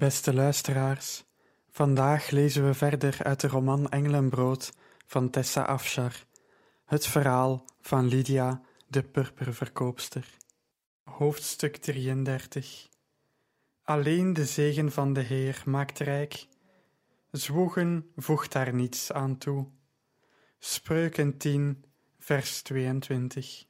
Beste luisteraars, vandaag lezen we verder uit de roman Engelenbrood van Tessa Afshar, het verhaal van Lydia, de purperverkoopster. Hoofdstuk 33 Alleen de zegen van de Heer maakt rijk, zwoegen voegt daar niets aan toe. Spreuken 10, vers 22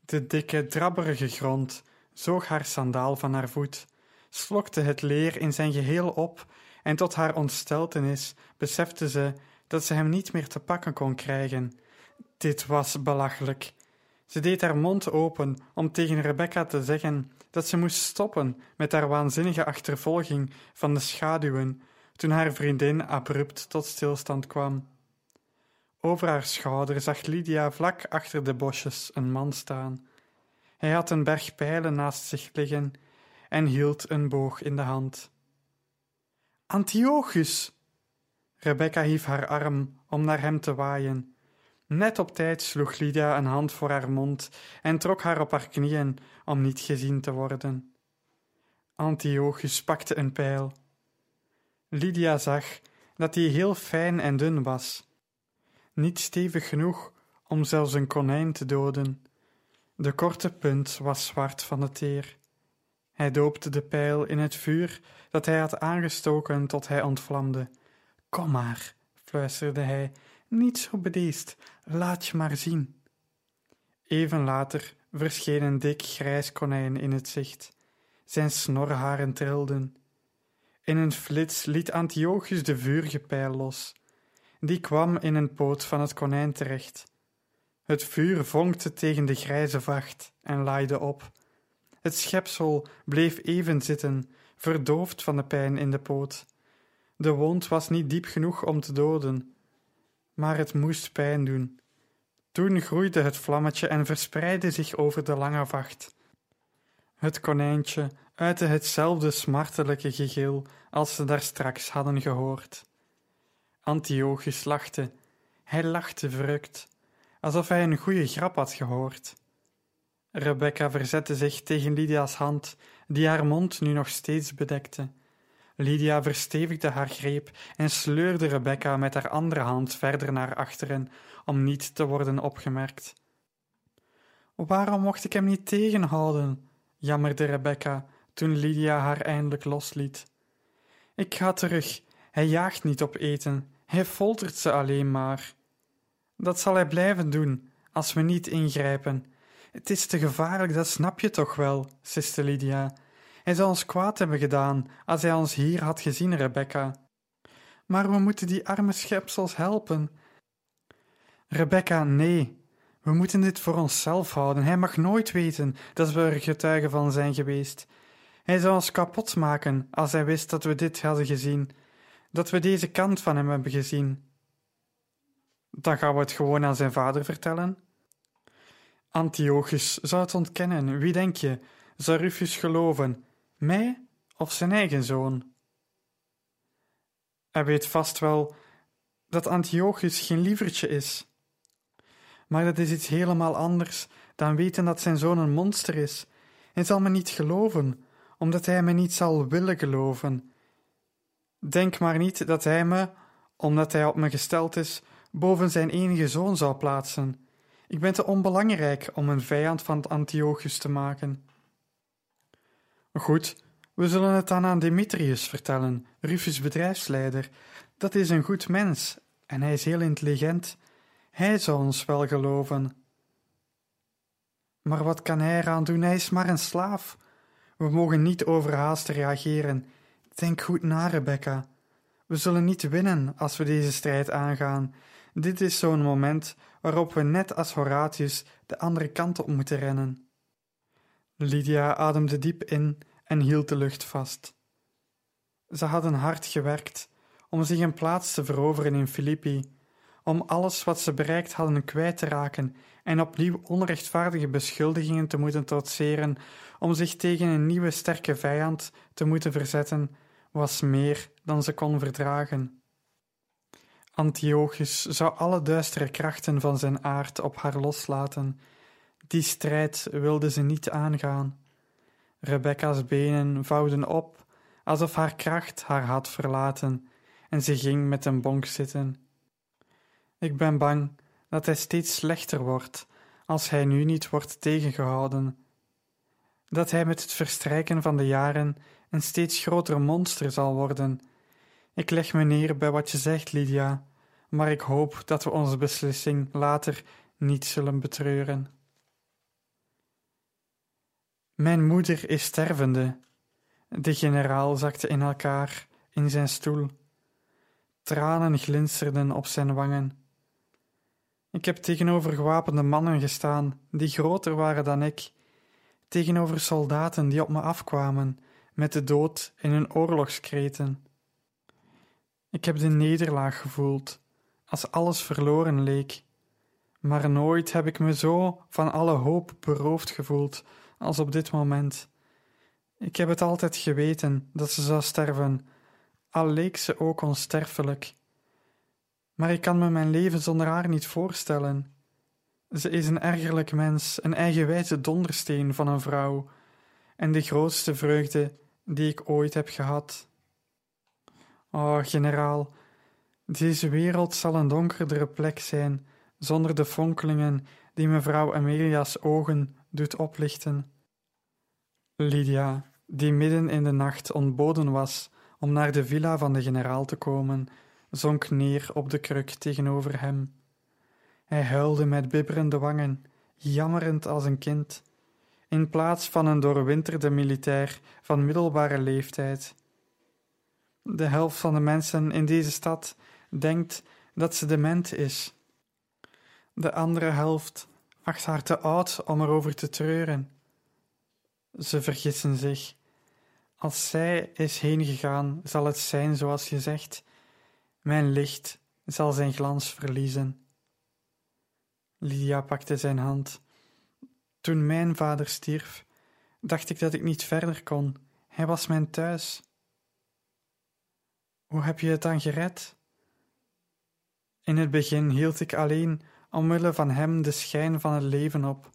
De dikke, drabberige grond zoog haar sandaal van haar voet, slokte het leer in zijn geheel op en tot haar ontsteltenis besefte ze dat ze hem niet meer te pakken kon krijgen. Dit was belachelijk. Ze deed haar mond open om tegen Rebecca te zeggen dat ze moest stoppen met haar waanzinnige achtervolging van de schaduwen toen haar vriendin abrupt tot stilstand kwam. Over haar schouder zag Lydia vlak achter de bosjes een man staan. Hij had een berg pijlen naast zich liggen en hield een boog in de hand. Antiochus! Rebecca hief haar arm om naar hem te waaien. Net op tijd sloeg Lydia een hand voor haar mond en trok haar op haar knieën om niet gezien te worden. Antiochus pakte een pijl. Lydia zag dat hij heel fijn en dun was, niet stevig genoeg om zelfs een konijn te doden. De korte punt was zwart van het teer. Hij doopte de pijl in het vuur dat hij had aangestoken tot hij ontvlamde. Kom maar, fluisterde hij, niet zo bedeesd, laat je maar zien. Even later verscheen een dik grijs konijn in het zicht. Zijn snorharen trilden. In een flits liet Antiochus de vurige pijl los. Die kwam in een poot van het konijn terecht. Het vuur vonkte tegen de grijze vacht en laaide op. Het schepsel bleef even zitten, verdoofd van de pijn in de poot. De wond was niet diep genoeg om te doden, maar het moest pijn doen. Toen groeide het vlammetje en verspreidde zich over de lange vacht. Het konijntje uitte hetzelfde smartelijke gegil als ze daar straks hadden gehoord. Antiochus lachte. Hij lachte verrukt, alsof hij een goede grap had gehoord. Rebecca verzette zich tegen Lydia's hand, die haar mond nu nog steeds bedekte. Lydia verstevigde haar greep en sleurde Rebecca met haar andere hand verder naar achteren om niet te worden opgemerkt. Waarom mocht ik hem niet tegenhouden? jammerde Rebecca toen Lydia haar eindelijk losliet. Ik ga terug. Hij jaagt niet op eten. Hij foltert ze alleen maar. Dat zal hij blijven doen als we niet ingrijpen. Het is te gevaarlijk, dat snap je toch wel, siste Lydia. Hij zou ons kwaad hebben gedaan als hij ons hier had gezien, Rebecca. Maar we moeten die arme schepsels helpen. Rebecca, nee. We moeten dit voor onszelf houden. Hij mag nooit weten dat we er getuigen van zijn geweest. Hij zou ons kapot maken als hij wist dat we dit hadden gezien, dat we deze kant van hem hebben gezien. Dan gaan we het gewoon aan zijn vader vertellen. Antiochus zou het ontkennen. Wie denk je? Zou Rufus geloven? Mij of zijn eigen zoon? Hij weet vast wel dat Antiochus geen lievertje is. Maar dat is iets helemaal anders dan weten dat zijn zoon een monster is. Hij zal me niet geloven, omdat hij me niet zal willen geloven. Denk maar niet dat hij me, omdat hij op me gesteld is, boven zijn enige zoon zou plaatsen. Ik ben te onbelangrijk om een vijand van Antiochus te maken. Goed, we zullen het dan aan Demetrius vertellen, Rufus' bedrijfsleider. Dat is een goed mens en hij is heel intelligent. Hij zou ons wel geloven. Maar wat kan hij eraan doen? Hij is maar een slaaf. We mogen niet overhaast reageren. Denk goed na, Rebecca. We zullen niet winnen als we deze strijd aangaan. Dit is zo'n moment waarop we net als Horatius de andere kant op moeten rennen. Lydia ademde diep in en hield de lucht vast. Ze hadden hard gewerkt om zich een plaats te veroveren in Filippi, om alles wat ze bereikt hadden kwijt te raken en opnieuw onrechtvaardige beschuldigingen te moeten trotseren, om zich tegen een nieuwe sterke vijand te moeten verzetten, was meer dan ze kon verdragen. Antiochus zou alle duistere krachten van zijn aard op haar loslaten. Die strijd wilde ze niet aangaan. Rebecca's benen vouwden op, alsof haar kracht haar had verlaten, en ze ging met een bonk zitten. Ik ben bang dat hij steeds slechter wordt als hij nu niet wordt tegengehouden. Dat hij met het verstrijken van de jaren een steeds groter monster zal worden. Ik leg me neer bij wat je zegt, Lydia, maar ik hoop dat we onze beslissing later niet zullen betreuren. Mijn moeder is stervende. De generaal zakte in elkaar in zijn stoel. Tranen glinsterden op zijn wangen. Ik heb tegenover gewapende mannen gestaan die groter waren dan ik, tegenover soldaten die op me afkwamen met de dood in hun oorlogskreten. Ik heb de nederlaag gevoeld, als alles verloren leek, maar nooit heb ik me zo van alle hoop beroofd gevoeld als op dit moment. Ik heb het altijd geweten dat ze zou sterven, al leek ze ook onsterfelijk. Maar ik kan me mijn leven zonder haar niet voorstellen. Ze is een ergerlijk mens, een eigenwijze dondersteen van een vrouw, en de grootste vreugde die ik ooit heb gehad. O, generaal, deze wereld zal een donkerdere plek zijn, zonder de fonkelingen die mevrouw Amelia's ogen doet oplichten. Lydia, die midden in de nacht ontboden was om naar de villa van de generaal te komen, zonk neer op de kruk tegenover hem. Hij huilde met bibberende wangen, jammerend als een kind, in plaats van een doorwinterde militair van middelbare leeftijd. De helft van de mensen in deze stad denkt dat ze dement is. De andere helft acht haar te oud om erover te treuren. Ze vergissen zich. Als zij is heengegaan, zal het zijn zoals je zegt. Mijn licht zal zijn glans verliezen. Lydia pakte zijn hand. Toen mijn vader stierf, dacht ik dat ik niet verder kon. Hij was mijn thuis. Hoe heb je het dan gered? In het begin hield ik alleen omwille van hem de schijn van het leven op.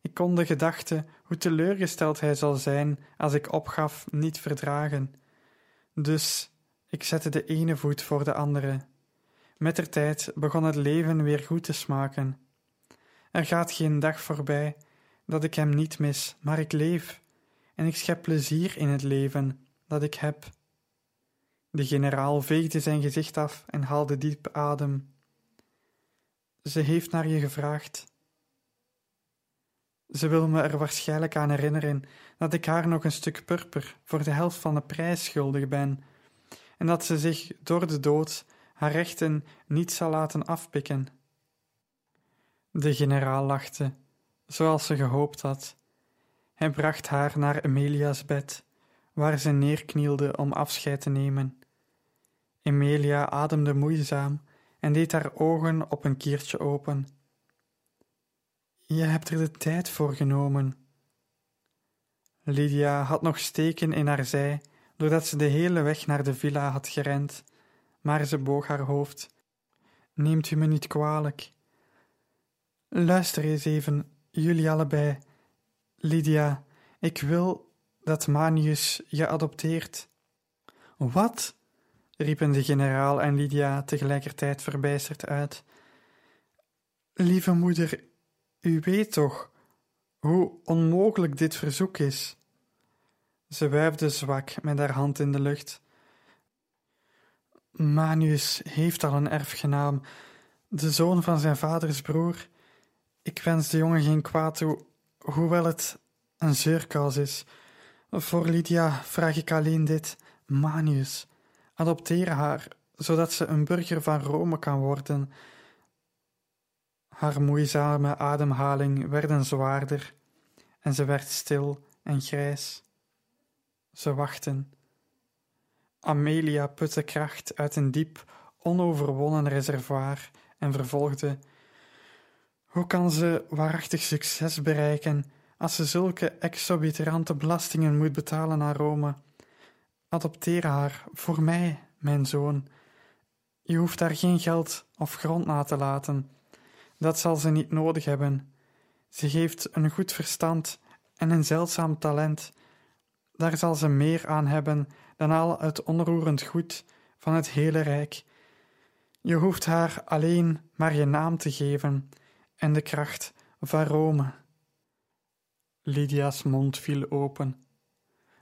Ik kon de gedachte hoe teleurgesteld hij zal zijn als ik opgaf niet verdragen. Dus ik zette de ene voet voor de andere. Met der tijd begon het leven weer goed te smaken. Er gaat geen dag voorbij dat ik hem niet mis, maar ik leef en ik schep plezier in het leven dat ik heb. De generaal veegde zijn gezicht af en haalde diep adem. Ze heeft naar je gevraagd. Ze wil me er waarschijnlijk aan herinneren dat ik haar nog een stuk purper voor de helft van de prijs schuldig ben, en dat ze zich door de dood haar rechten niet zal laten afpikken. De generaal lachte, zoals ze gehoopt had. Hij bracht haar naar Emilia's bed, waar ze neerknielde om afscheid te nemen. Emilia ademde moeizaam en deed haar ogen op een kiertje open. Je hebt er de tijd voor genomen. Lydia had nog steken in haar zij, doordat ze de hele weg naar de villa had gerend, maar ze boog haar hoofd. Neemt u me niet kwalijk. Luister eens even, jullie allebei. Lydia, ik wil dat Manius je adopteert. Wat? Riepen de generaal en Lydia tegelijkertijd verbijsterd uit. Lieve moeder, u weet toch hoe onmogelijk dit verzoek is? Ze wuifde zwak met haar hand in de lucht. Manius heeft al een erfgenaam, de zoon van zijn vaders broer. Ik wens de jongen geen kwaad toe, hoewel het een zeurkous is. Voor Lydia vraag ik alleen dit: Manius, adopteer haar zodat ze een burger van Rome kan worden. Haar moeizame ademhaling werd zwaarder en ze werd stil en grijs. Ze wachten. Amelia putte kracht uit een diep, onoverwonnen reservoir en vervolgde: Hoe kan ze waarachtig succes bereiken als ze zulke exorbitante belastingen moet betalen aan Rome? Adopteer haar voor mij, mijn zoon. Je hoeft daar geen geld of grond na te laten. Dat zal ze niet nodig hebben. Ze heeft een goed verstand en een zeldzaam talent. Daar zal ze meer aan hebben dan al het onroerend goed van het hele rijk. Je hoeft haar alleen maar je naam te geven en de kracht van Rome. Lydia's mond viel open.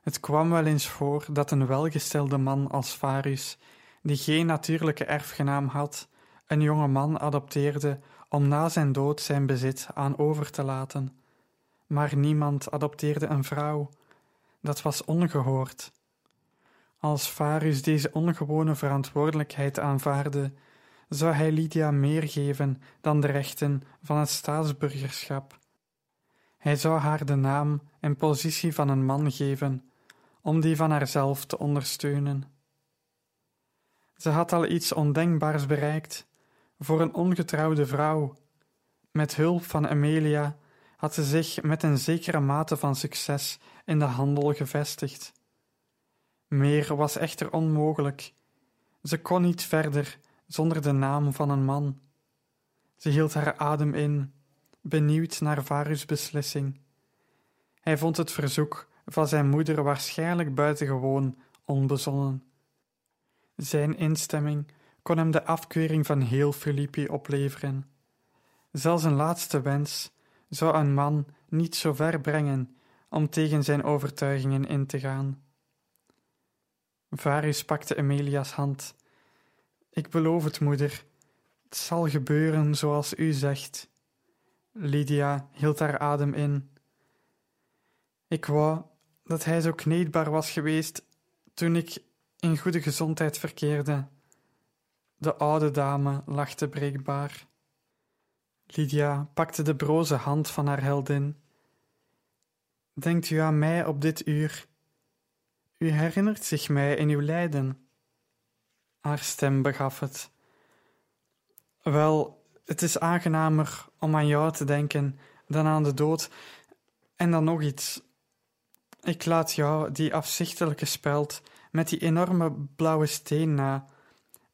Het kwam wel eens voor dat een welgestelde man als Varus, die geen natuurlijke erfgenaam had, een jonge man adopteerde om na zijn dood zijn bezit aan over te laten. Maar niemand adopteerde een vrouw. Dat was ongehoord. Als Varus deze ongewone verantwoordelijkheid aanvaarde, zou hij Lydia meer geven dan de rechten van het staatsburgerschap. Hij zou haar de naam en positie van een man geven, om die van haarzelf te ondersteunen. Ze had al iets ondenkbaars bereikt voor een ongetrouwde vrouw. Met hulp van Amelia had ze zich met een zekere mate van succes in de handel gevestigd. Meer was echter onmogelijk. Ze kon niet verder zonder de naam van een man. Ze hield haar adem in, benieuwd naar Varus' beslissing. Hij vond het verzoek van zijn moeder waarschijnlijk buitengewoon onbezonnen. Zijn instemming kon hem de afkeuring van heel Filippi opleveren. Zelfs een laatste wens zou een man niet zo ver brengen om tegen zijn overtuigingen in te gaan. Varus pakte Emilia's hand. Ik beloof het, moeder. Het zal gebeuren zoals u zegt. Lydia hield haar adem in. Ik wou dat hij zo kneedbaar was geweest toen ik in goede gezondheid verkeerde. De oude dame lachte breekbaar. Lydia pakte de broze hand van haar heldin. Denkt u aan mij op dit uur? U herinnert zich mij in uw lijden. Haar stem begaf het. Wel, het is aangenamer om aan jou te denken dan aan de dood. En dan nog iets. Ik laat jou die afzichtelijke speld met die enorme blauwe steen na.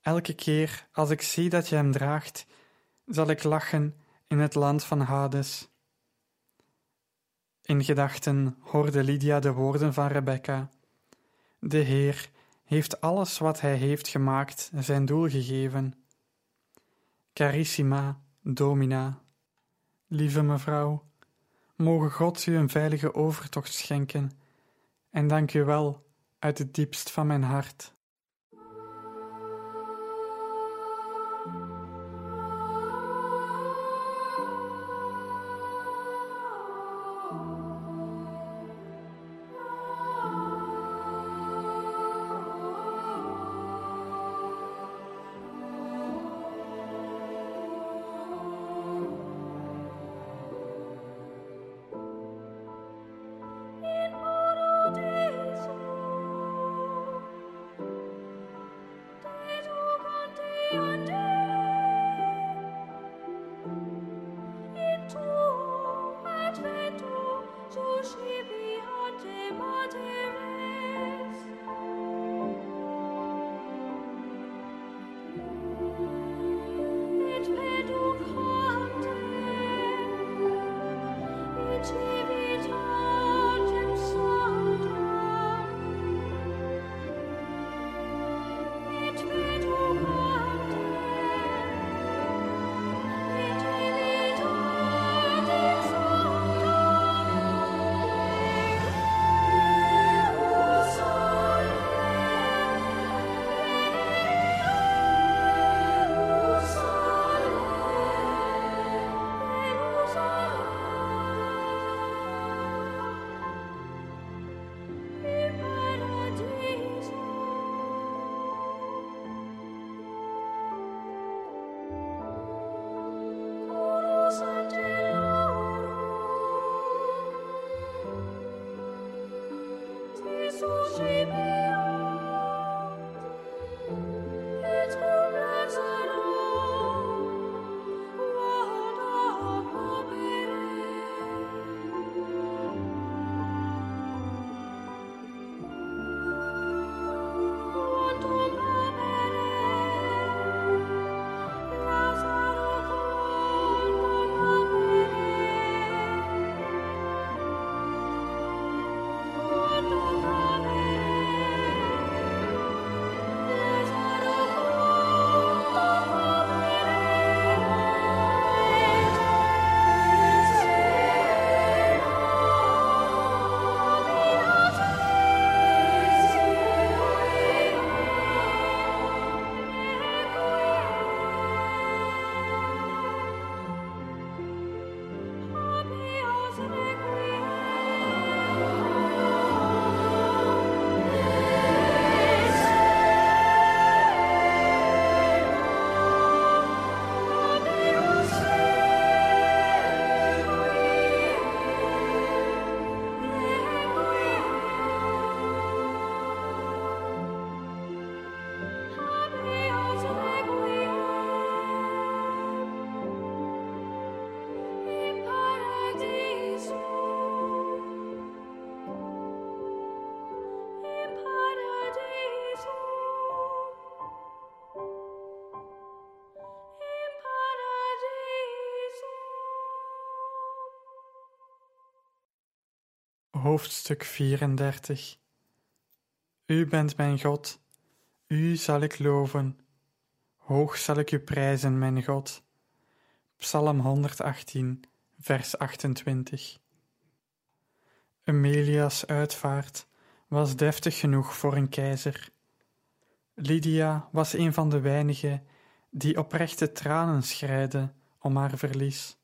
Elke keer als ik zie dat je hem draagt, zal ik lachen in het land van Hades. In gedachten hoorde Lydia de woorden van Rebecca. De Heer heeft alles wat Hij heeft gemaakt zijn doel gegeven. Carissima Domina, lieve mevrouw, mogen God u een veilige overtocht schenken en dank u wel uit het diepst van mijn hart. Hoofdstuk 34 U bent mijn God, U zal ik loven, hoog zal ik U prijzen, mijn God. Psalm 118, vers 28 Emilia's uitvaart was deftig genoeg voor een keizer. Lydia was een van de weinigen die oprechte tranen schreide om haar verlies.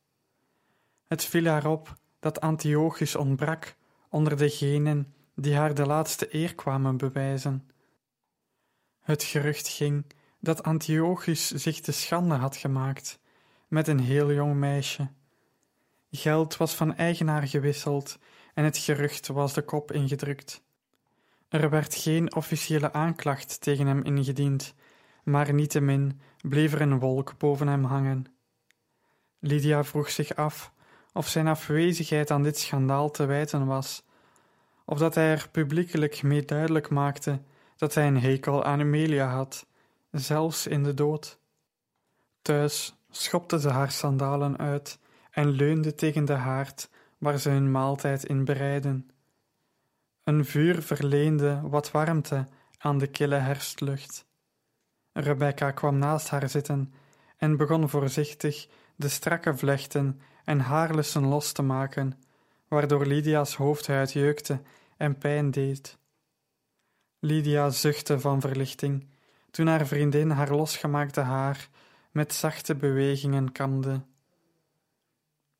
Het viel haar op dat Antiochus ontbrak onder degenen die haar de laatste eer kwamen bewijzen. Het gerucht ging dat Antiochus zich te schande had gemaakt met een heel jong meisje. Geld was van eigenaar gewisseld en het gerucht was de kop ingedrukt. Er werd geen officiële aanklacht tegen hem ingediend, maar niettemin bleef er een wolk boven hem hangen. Lydia vroeg zich af of zijn afwezigheid aan dit schandaal te wijten was, of dat hij er publiekelijk mee duidelijk maakte dat hij een hekel aan Amelia had, zelfs in de dood. Thuis schopte ze haar sandalen uit en leunde tegen de haard waar ze hun maaltijd in bereidden. Een vuur verleende wat warmte aan de kille herfstlucht. Rebecca kwam naast haar zitten en begon voorzichtig de strakke vlechten en haarlussen los te maken, waardoor Lydia's hoofdhuid jeukte en pijn deed. Lydia zuchtte van verlichting toen haar vriendin haar losgemaakte haar met zachte bewegingen kamde.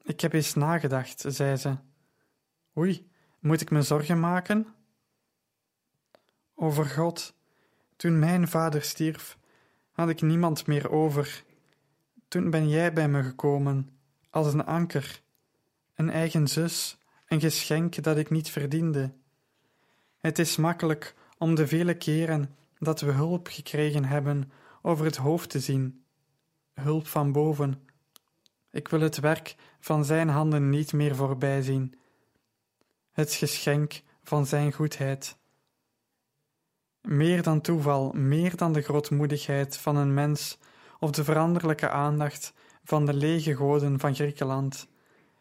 Ik heb eens nagedacht, zei ze. Oei, moet ik me zorgen maken? Over God, toen mijn vader stierf, had ik niemand meer over. Toen ben jij bij me gekomen, als een anker, een eigen zus, een geschenk dat ik niet verdiende. Het is makkelijk om de vele keren dat we hulp gekregen hebben over het hoofd te zien, hulp van boven. Ik wil het werk van zijn handen niet meer voorbij zien, het geschenk van zijn goedheid. Meer dan toeval, meer dan de grootmoedigheid van een mens of de veranderlijke aandacht van de lege goden van Griekenland,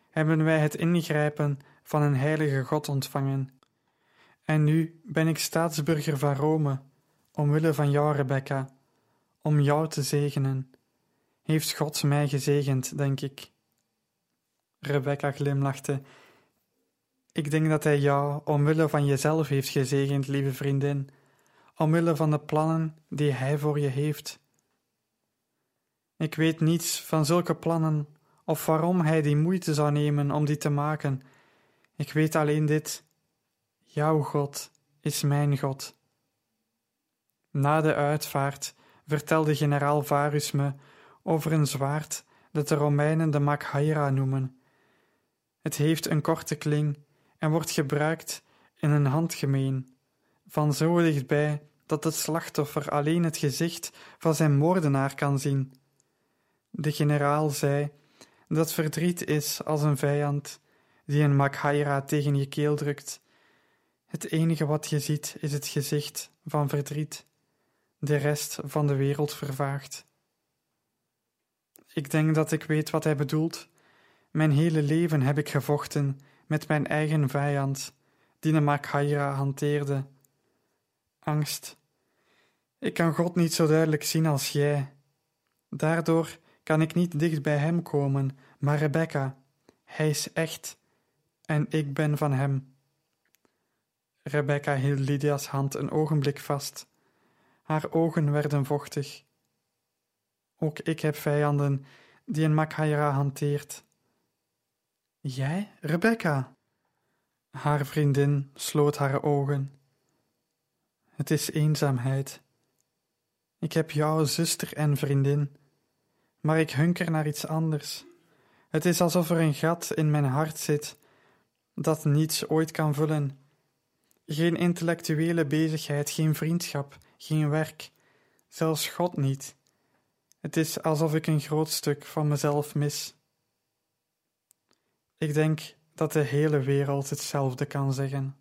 hebben wij het ingrijpen van een heilige God ontvangen. En nu ben ik staatsburger van Rome, omwille van jou, Rebecca, om jou te zegenen. Heeft God mij gezegend, denk ik. Rebecca glimlachte. Ik denk dat hij jou omwille van jezelf heeft gezegend, lieve vriendin, omwille van de plannen die hij voor je heeft. Ik weet niets van zulke plannen of waarom hij die moeite zou nemen om die te maken. Ik weet alleen dit: jouw God is mijn God. Na de uitvaart vertelde generaal Varus me over een zwaard dat de Romeinen de Makhaira noemen. Het heeft een korte kling en wordt gebruikt in een handgemeen, van zo dichtbij dat het slachtoffer alleen het gezicht van zijn moordenaar kan zien. De generaal zei dat verdriet is als een vijand die een makhaira tegen je keel drukt. Het enige wat je ziet is het gezicht van verdriet. De rest van de wereld vervaagt. Ik denk dat ik weet wat hij bedoelt. Mijn hele leven heb ik gevochten met mijn eigen vijand, die een makhaira hanteerde. Angst. Ik kan God niet zo duidelijk zien als jij. Daardoor kan ik niet dicht bij hem komen, maar Rebecca, hij is echt en ik ben van hem. Rebecca hield Lydia's hand een ogenblik vast. Haar ogen werden vochtig. Ook ik heb vijanden die een Makhaira hanteert. Jij, Rebecca? Haar vriendin sloot haar ogen. Het is eenzaamheid. Ik heb jou, zuster en vriendin maar ik hunker naar iets anders. Het is alsof er een gat in mijn hart zit dat niets ooit kan vullen. Geen intellectuele bezigheid, geen vriendschap, geen werk, zelfs God niet. Het is alsof ik een groot stuk van mezelf mis. Ik denk dat de hele wereld hetzelfde kan zeggen.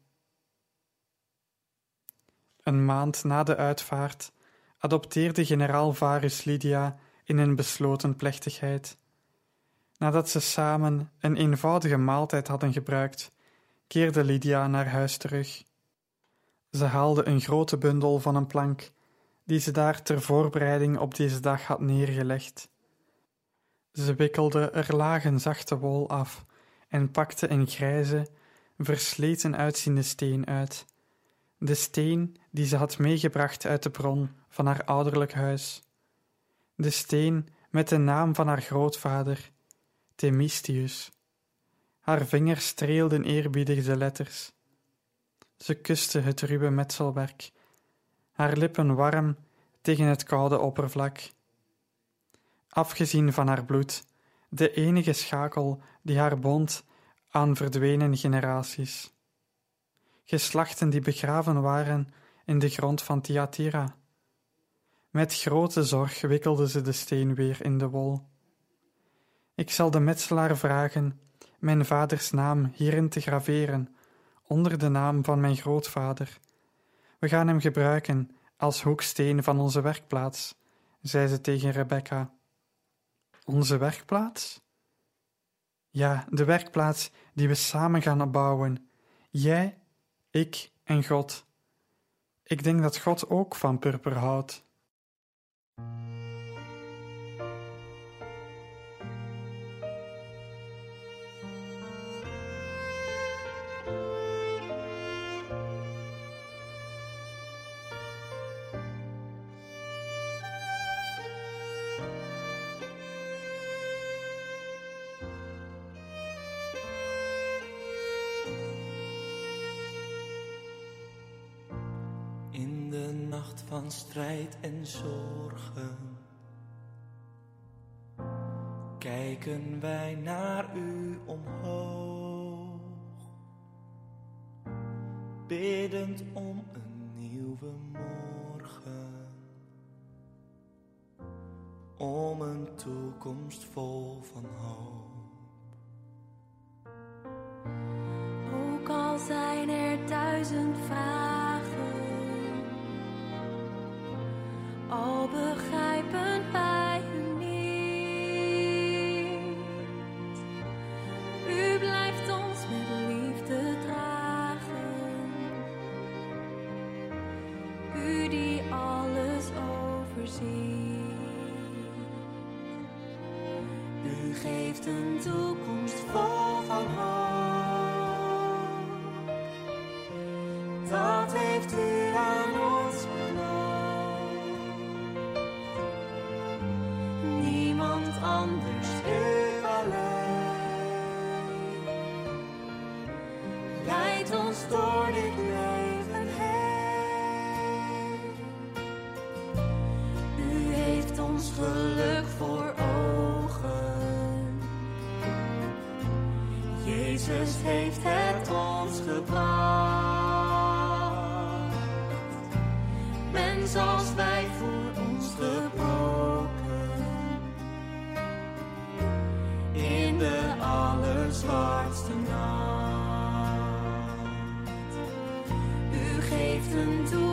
Een maand na de uitvaart adopteerde generaal Varus Lydia in een besloten plechtigheid. Nadat ze samen een eenvoudige maaltijd hadden gebruikt, keerde Lydia naar huis terug. Ze haalde een grote bundel van een plank, die ze daar ter voorbereiding op deze dag had neergelegd. Ze wikkelde er lagen zachte wol af en pakte een grijze, versleten uitziende steen uit. De steen die ze had meegebracht uit de bron van haar ouderlijk huis. De steen met de naam van haar grootvader, Themistius. Haar vingers streelden eerbiedig de letters. Ze kuste het ruwe metselwerk, haar lippen warm tegen het koude oppervlak. Afgezien van haar bloed, de enige schakel die haar bond aan verdwenen generaties. Geslachten die begraven waren in de grond van Thyatira. Met grote zorg wikkelde ze de steen weer in de wol. Ik zal de metselaar vragen mijn vaders naam hierin te graveren, onder de naam van mijn grootvader. We gaan hem gebruiken als hoeksteen van onze werkplaats, zei ze tegen Rebecca. Onze werkplaats? Ja, de werkplaats die we samen gaan opbouwen. Jij, ik en God. Ik denk dat God ook van purper houdt. In strijd en zorgen. Kijken wij naar u omhoog, biddend om een nieuwe morgen, om een toekomst vol van hoop. Jezus heeft het ons gebracht. Mens als wij voor ons gebroken. In de allerzwartste nacht. U geeft een toekomst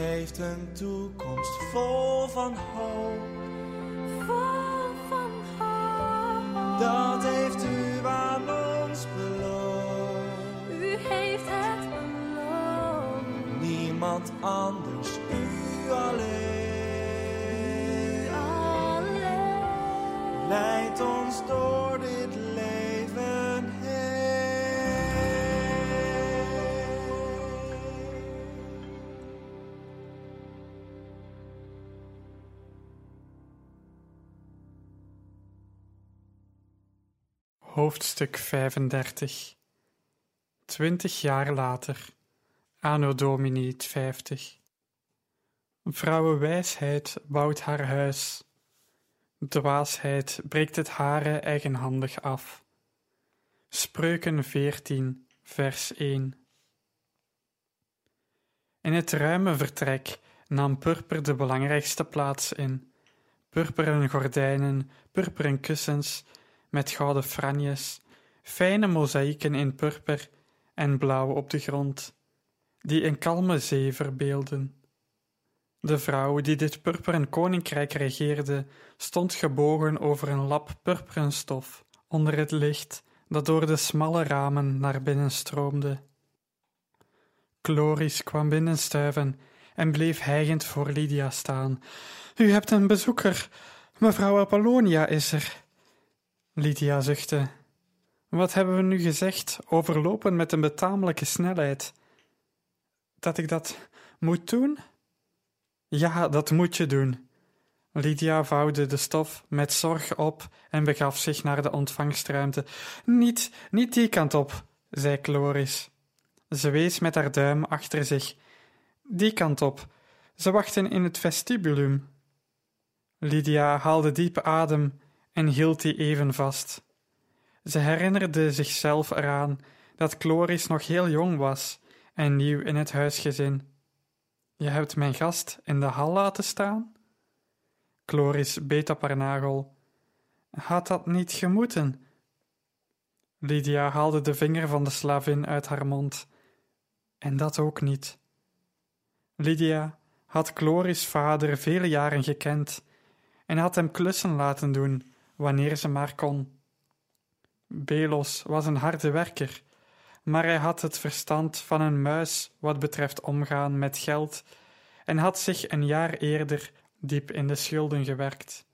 heeft een toekomst vol van hoop. Vol van hoop. Dat heeft u aan ons beloofd. U heeft het beloofd. Niemand anders, u alleen. U alleen. Leidt ons door dit leven Hoofdstuk 35 Twintig jaar later, anno domini 50. Vrouwenwijsheid bouwt haar huis. Dwaasheid breekt het hare eigenhandig af. Spreuken 14, vers 1. In het ruime vertrek nam purper de belangrijkste plaats in. Purperen gordijnen, purperen kussens met gouden franjes, fijne mozaïeken in purper en blauw op de grond, die een kalme zee verbeelden. De vrouw die dit purperen koninkrijk regeerde, stond gebogen over een lap purperen stof onder het licht dat door de smalle ramen naar binnen stroomde. Chloris kwam binnenstuiven en bleef hijgend voor Lydia staan. U hebt een bezoeker. Mevrouw Apollonia is er. Lydia zuchtte. Wat hebben we nu gezegd? Overlopen met een betamelijke snelheid. Dat ik dat moet doen? Ja, dat moet je doen. Lydia vouwde de stof met zorg op en begaf zich naar de ontvangstruimte. Niet, niet die kant op, zei Chloris. Ze wees met haar duim achter zich. Die kant op. Ze wachten in het vestibulum. Lydia haalde diep adem en hield die even vast. Ze herinnerde zichzelf eraan dat Chloris nog heel jong was en nieuw in het huisgezin. Je hebt mijn gast in de hal laten staan? Chloris beet op haar nagel. Had dat niet gemoeten? Lydia haalde de vinger van de slavin uit haar mond. En dat ook niet. Lydia had Chloris' vader vele jaren gekend en had hem klussen laten doen wanneer ze maar kon. Belos was een harde werker, maar hij had het verstand van een muis wat betreft omgaan met geld en had zich een jaar eerder diep in de schulden gewerkt.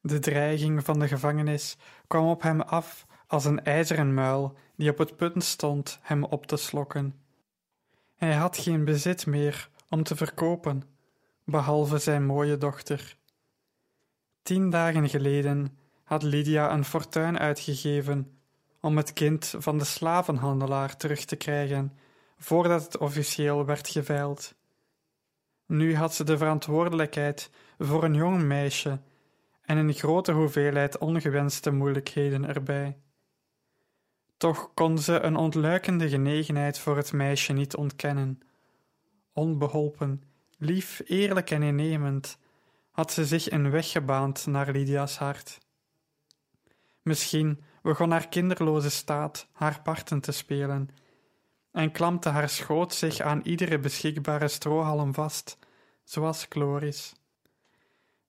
De dreiging van de gevangenis kwam op hem af als een ijzeren muil die op het punt stond hem op te slokken. Hij had geen bezit meer om te verkopen, behalve zijn mooie dochter. Tien dagen geleden had Lydia een fortuin uitgegeven om het kind van de slavenhandelaar terug te krijgen, voordat het officieel werd geveild. Nu had ze de verantwoordelijkheid voor een jong meisje en een grote hoeveelheid ongewenste moeilijkheden erbij. Toch kon ze een ontluikende genegenheid voor het meisje niet ontkennen. Onbeholpen, lief, eerlijk en innemend had ze zich een weg gebaand naar Lydia's hart. Misschien begon haar kinderloze staat haar parten te spelen en klampte haar schoot zich aan iedere beschikbare strohalm vast, zoals Chloris.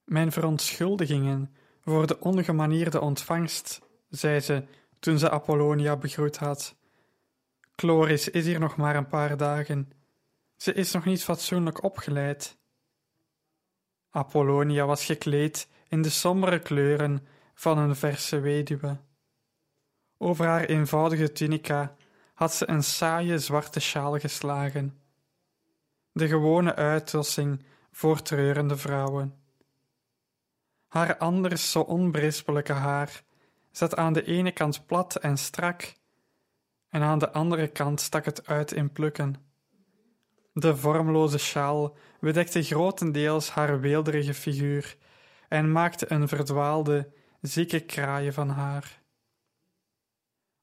Mijn verontschuldigingen voor de ongemanierde ontvangst, zei ze toen ze Apollonia begroet had. Chloris is hier nog maar een paar dagen. Ze is nog niet fatsoenlijk opgeleid. Apollonia was gekleed in de sombere kleuren van een verse weduwe. Over haar eenvoudige tunica had ze een saaie zwarte sjaal geslagen. De gewone uitdossing voor treurende vrouwen. Haar anders zo onberispelijke haar zat aan de ene kant plat en strak, en aan de andere kant stak het uit in plukken. De vormloze sjaal bedekte grotendeels haar weelderige figuur en maakte een verdwaalde, zieke kraaien van haar.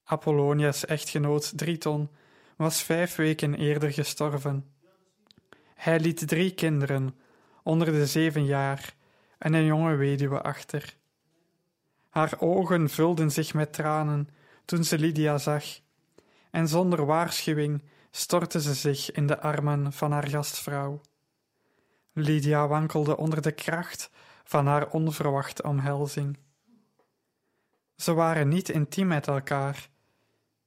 Apollonia's echtgenoot Driton was vijf weken eerder gestorven. Hij liet drie kinderen, onder de zeven jaar, en een jonge weduwe achter. Haar ogen vulden zich met tranen toen ze Lydia zag, en zonder waarschuwing stortte ze zich in de armen van haar gastvrouw. Lydia wankelde onder de kracht van haar onverwachte omhelzing. Ze waren niet intiem met elkaar,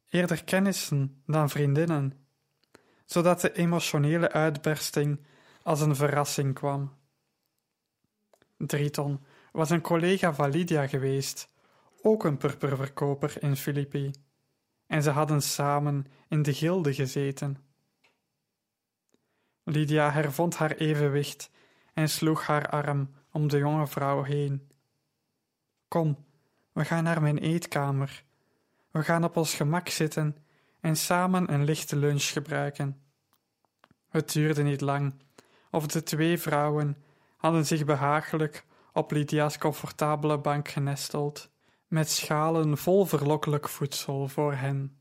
eerder kennissen dan vriendinnen, zodat de emotionele uitbersting als een verrassing kwam. Driton was een collega van Lydia geweest, ook een purperverkoper in Filippi, en ze hadden samen in de gilde gezeten. Lydia hervond haar evenwicht en sloeg haar arm om de jonge vrouw heen. Kom, we gaan naar mijn eetkamer. We gaan op ons gemak zitten en samen een lichte lunch gebruiken. Het duurde niet lang, of de twee vrouwen hadden zich behagelijk op Lydia's comfortabele bank genesteld, met schalen vol verlokkelijk voedsel voor hen.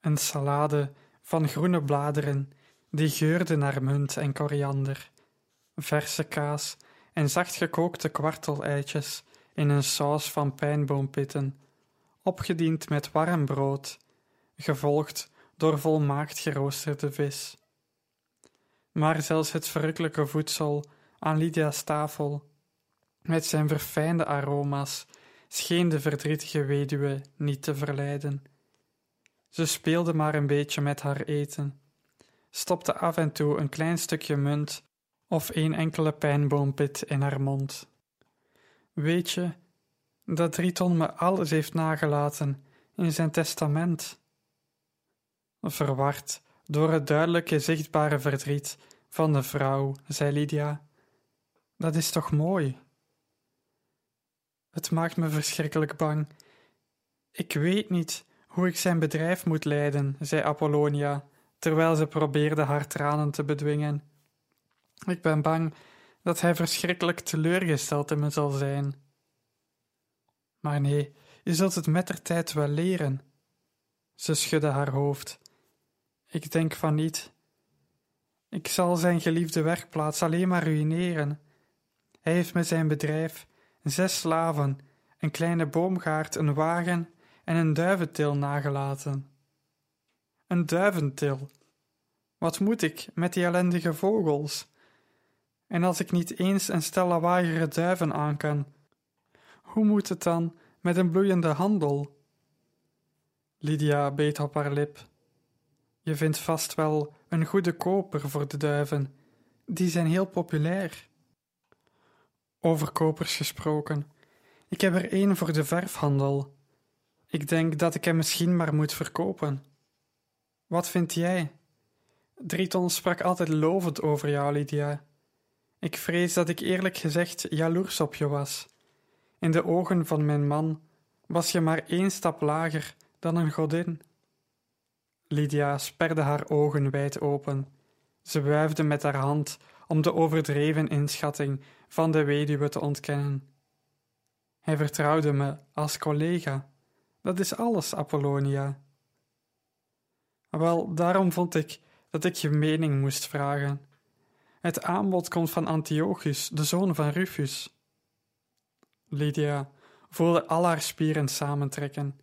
Een salade van groene bladeren die geurde naar munt en koriander, verse kaas en zacht gekookte kwarteleitjes in een saus van pijnboompitten, opgediend met warm brood, gevolgd door volmaakt geroosterde vis. Maar zelfs het verrukkelijke voedsel aan Lydia's tafel, met zijn verfijnde aroma's, scheen de verdrietige weduwe niet te verleiden. Ze speelde maar een beetje met haar eten, stopte af en toe een klein stukje munt of een enkele pijnboompit in haar mond. Weet je dat Driton me alles heeft nagelaten in zijn testament? Verward door het duidelijke zichtbare verdriet van de vrouw, zei Lydia. Dat is toch mooi? Het maakt me verschrikkelijk bang. Ik weet niet hoe ik zijn bedrijf moet leiden, zei Apollonia, terwijl ze probeerde haar tranen te bedwingen. Ik ben bang dat hij verschrikkelijk teleurgesteld in me zal zijn. Maar nee, je zult het met tijd wel leren. Ze schudde haar hoofd. Ik denk van niet. Ik zal zijn geliefde werkplaats alleen maar ruïneren. Hij heeft met zijn bedrijf zes slaven, een kleine boomgaard, een wagen en een duiventil nagelaten. Een duiventil. Wat moet ik met die ellendige vogels? En als ik niet eens een stel lawaaiere duiven aan kan, hoe moet het dan met een bloeiende handel? Lydia beet op haar lip. Je vindt vast wel een goede koper voor de duiven. Die zijn heel populair. Over kopers gesproken. Ik heb er één voor de verfhandel. Ik denk dat ik hem misschien maar moet verkopen. Wat vind jij? Driton sprak altijd lovend over jou, Lydia. Ik vrees dat ik eerlijk gezegd jaloers op je was. In de ogen van mijn man was je maar één stap lager dan een godin. Lydia sperde haar ogen wijd open. Ze wuifde met haar hand om de overdreven inschatting van de weduwe te ontkennen. Hij vertrouwde me als collega. Dat is alles, Apollonia. Wel, daarom vond ik dat ik je mening moest vragen. Het aanbod komt van Antiochus, de zoon van Rufus. Lydia voelde al haar spieren samentrekken.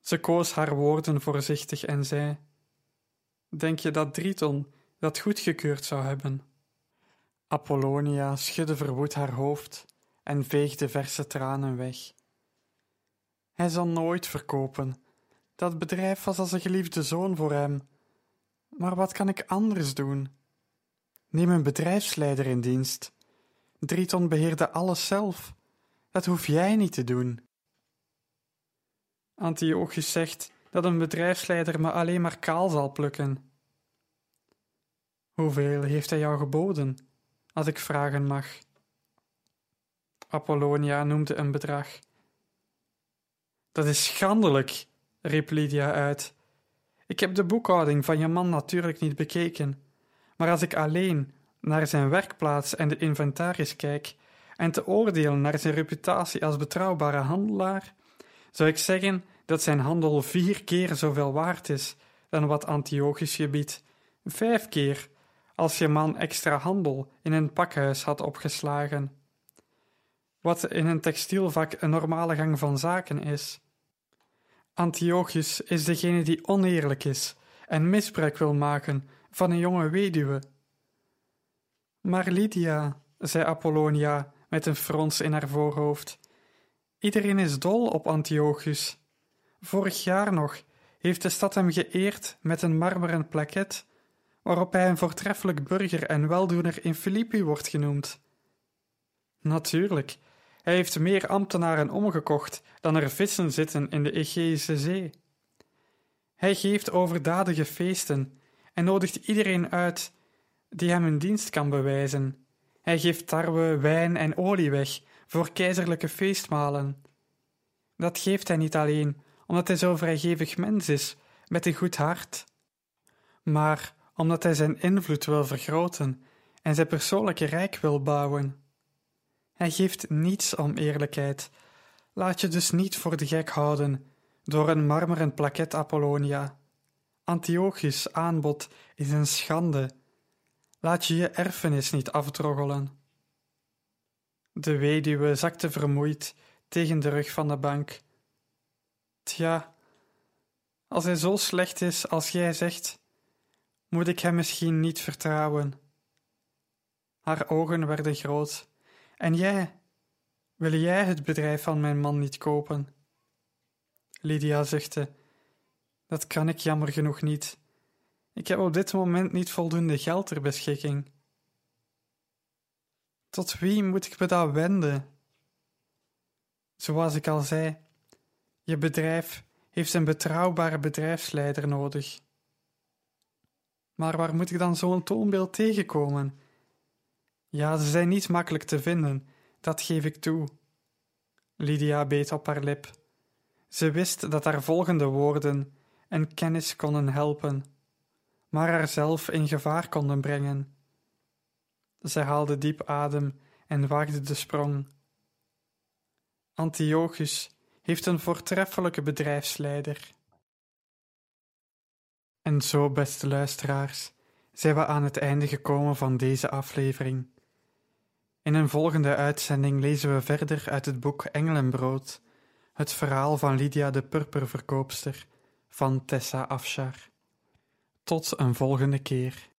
Ze koos haar woorden voorzichtig en zei: Denk je dat Driton dat goedgekeurd zou hebben? Apollonia schudde verwoed haar hoofd en veegde verse tranen weg. Hij zal nooit verkopen. Dat bedrijf was als een geliefde zoon voor hem. Maar wat kan ik anders doen? Neem een bedrijfsleider in dienst. Driton beheerde alles zelf. Dat hoef jij niet te doen. Antiochus zegt dat een bedrijfsleider me alleen maar kaal zal plukken. Hoeveel heeft hij jou geboden, als ik vragen mag? Apollonia noemde een bedrag. Dat is schandelijk, riep Lydia uit. Ik heb de boekhouding van je man natuurlijk niet bekeken, maar als ik alleen naar zijn werkplaats en de inventaris kijk en te oordelen naar zijn reputatie als betrouwbare handelaar, zou ik zeggen dat zijn handel vier keer zoveel waard is dan wat Antiochus je biedt. Vijf keer, als je man extra handel in een pakhuis had opgeslagen. Wat in een textielvak een normale gang van zaken is. Antiochus is degene die oneerlijk is en misbruik wil maken van een jonge weduwe. Maar Lydia, zei Apollonia met een frons in haar voorhoofd, iedereen is dol op Antiochus. Vorig jaar nog heeft de stad hem geëerd met een marmeren plaket waarop hij een voortreffelijk burger en weldoener in Filippi wordt genoemd. Natuurlijk, hij heeft meer ambtenaren omgekocht dan er vissen zitten in de Egeïsche Zee. Hij geeft overdadige feesten en nodigt iedereen uit die hem een dienst kan bewijzen. Hij geeft tarwe, wijn en olie weg voor keizerlijke feestmalen. Dat geeft hij niet alleen omdat hij zo vrijgevig mens is, met een goed hart, maar omdat hij zijn invloed wil vergroten en zijn persoonlijke rijk wil bouwen. Hij geeft niets om eerlijkheid. Laat je dus niet voor de gek houden door een marmeren plaket Apollonia. Antiochus aanbod is een schande. Laat je je erfenis niet afdroggelen. De weduwe zakte vermoeid tegen de rug van de bank. Tja, als hij zo slecht is als jij zegt, moet ik hem misschien niet vertrouwen. Haar ogen werden groot. En jij, wil jij het bedrijf van mijn man niet kopen? Lydia zuchtte. Dat kan ik jammer genoeg niet. Ik heb op dit moment niet voldoende geld ter beschikking. Tot wie moet ik me dan wenden? Zoals ik al zei, je bedrijf heeft een betrouwbare bedrijfsleider nodig. Maar waar moet ik dan zo'n toonbeeld tegenkomen? Ja, ze zijn niet makkelijk te vinden, dat geef ik toe. Lydia beet op haar lip. Ze wist dat haar volgende woorden en kennis konden helpen, maar haarzelf in gevaar konden brengen. Ze haalde diep adem en waagde de sprong. Antiochus heeft een voortreffelijke bedrijfsleider. En zo, beste luisteraars, zijn we aan het einde gekomen van deze aflevering. In een volgende uitzending lezen we verder uit het boek Engelenbrood, het verhaal van Lydia de purperverkoopster van Tessa Afshar. Tot een volgende keer.